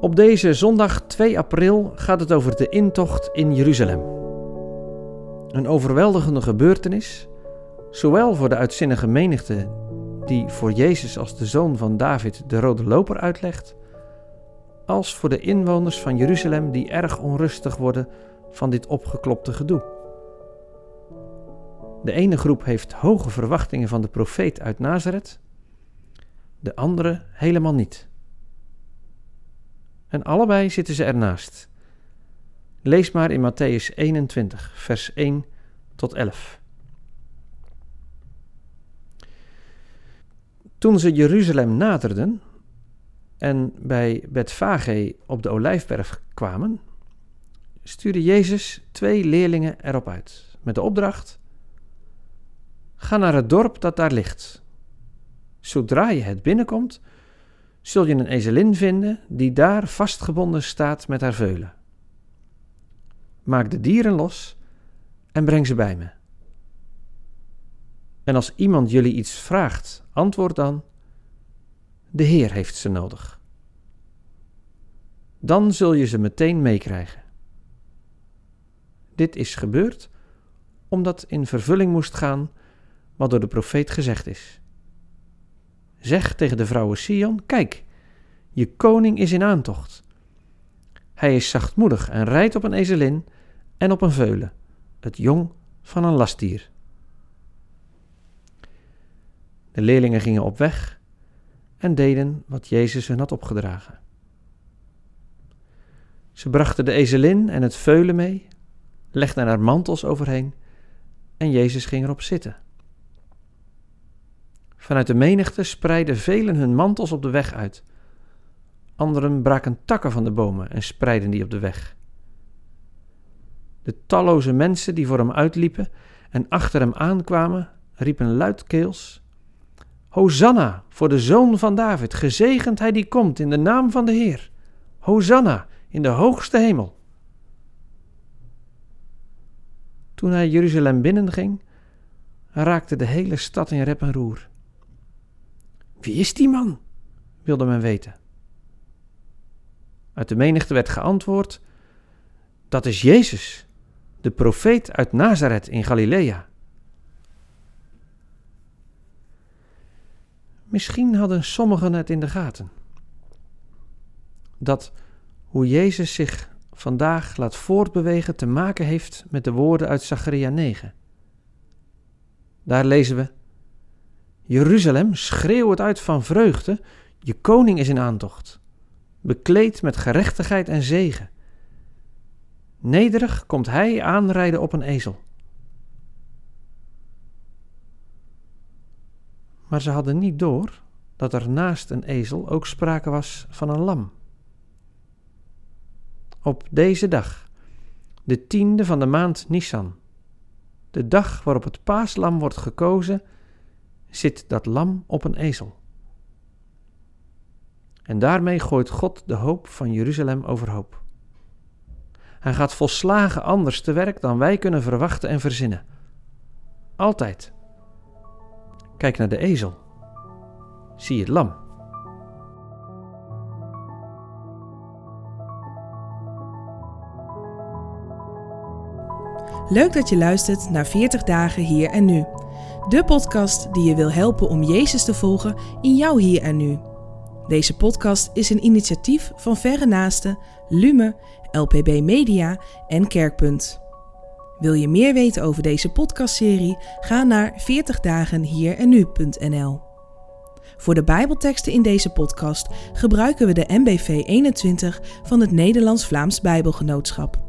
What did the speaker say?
Op deze zondag 2 april gaat het over de intocht in Jeruzalem. Een overweldigende gebeurtenis, zowel voor de uitzinnige menigte die voor Jezus als de zoon van David de rode loper uitlegt, als voor de inwoners van Jeruzalem die erg onrustig worden van dit opgeklopte gedoe. De ene groep heeft hoge verwachtingen van de profeet uit Nazareth, de andere helemaal niet. En allebei zitten ze ernaast. Lees maar in Matthäus 21, vers 1 tot 11. Toen ze Jeruzalem naderden en bij Betfage op de Olijfberg kwamen, stuurde Jezus twee leerlingen erop uit met de opdracht: Ga naar het dorp dat daar ligt. Zodra je het binnenkomt, zul je een ezelin vinden die daar vastgebonden staat met haar veulen. Maak de dieren los en breng ze bij me. En als iemand jullie iets vraagt, antwoord dan: De Heer heeft ze nodig. Dan zul je ze meteen meekrijgen. Dit is gebeurd omdat in vervulling moest gaan wat door de profeet gezegd is. Zeg tegen de vrouwen Sion: Kijk, je koning is in aantocht. Hij is zachtmoedig en rijdt op een ezelin en op een veulen, het jong van een lastdier. De leerlingen gingen op weg en deden wat Jezus hun had opgedragen. Ze brachten de ezelin en het veulen mee, legden er mantels overheen en Jezus ging erop zitten. Vanuit de menigte spreidden velen hun mantels op de weg uit. Anderen braken takken van de bomen en spreidden die op de weg. De talloze mensen die voor hem uitliepen en achter hem aankwamen, riepen luidkeels: Hosanna voor de zoon van David, gezegend hij die komt in de naam van de Heer. Hosanna in de hoogste hemel. Toen hij Jeruzalem binnenging, raakte de hele stad in rep en roer. Wie is die man? wilde men weten. Uit de menigte werd geantwoord: Dat is Jezus, de profeet uit Nazareth in Galilea. Misschien hadden sommigen het in de gaten. Dat hoe Jezus zich vandaag laat voortbewegen te maken heeft met de woorden uit Zacharia 9. Daar lezen we: Jeruzalem, schreeuw het uit van vreugde, je koning is in aantocht, bekleed met gerechtigheid en zegen. Nederig komt hij aanrijden op een ezel. Maar ze hadden niet door dat er naast een ezel ook sprake was van een lam. Op deze dag, de tiende van de maand Nisan, de dag waarop het paaslam wordt gekozen, zit dat lam op een ezel. En daarmee gooit God de hoop van Jeruzalem overhoop. Hij gaat volslagen anders te werk dan wij kunnen verwachten en verzinnen. Altijd. Kijk naar de ezel. Zie het lam. Leuk dat je luistert naar 40 dagen hier en nu. De podcast die je wil helpen om Jezus te volgen in jouw hier en nu. Deze podcast is een initiatief van Verre Naasten, Lume, LPB Media en Kerkpunt. Wil je meer weten over deze podcastserie? Ga naar 40dagenhierennu.nl. Voor de Bijbelteksten in deze podcast gebruiken we de MBV 21 van het Nederlands-Vlaams Bijbelgenootschap.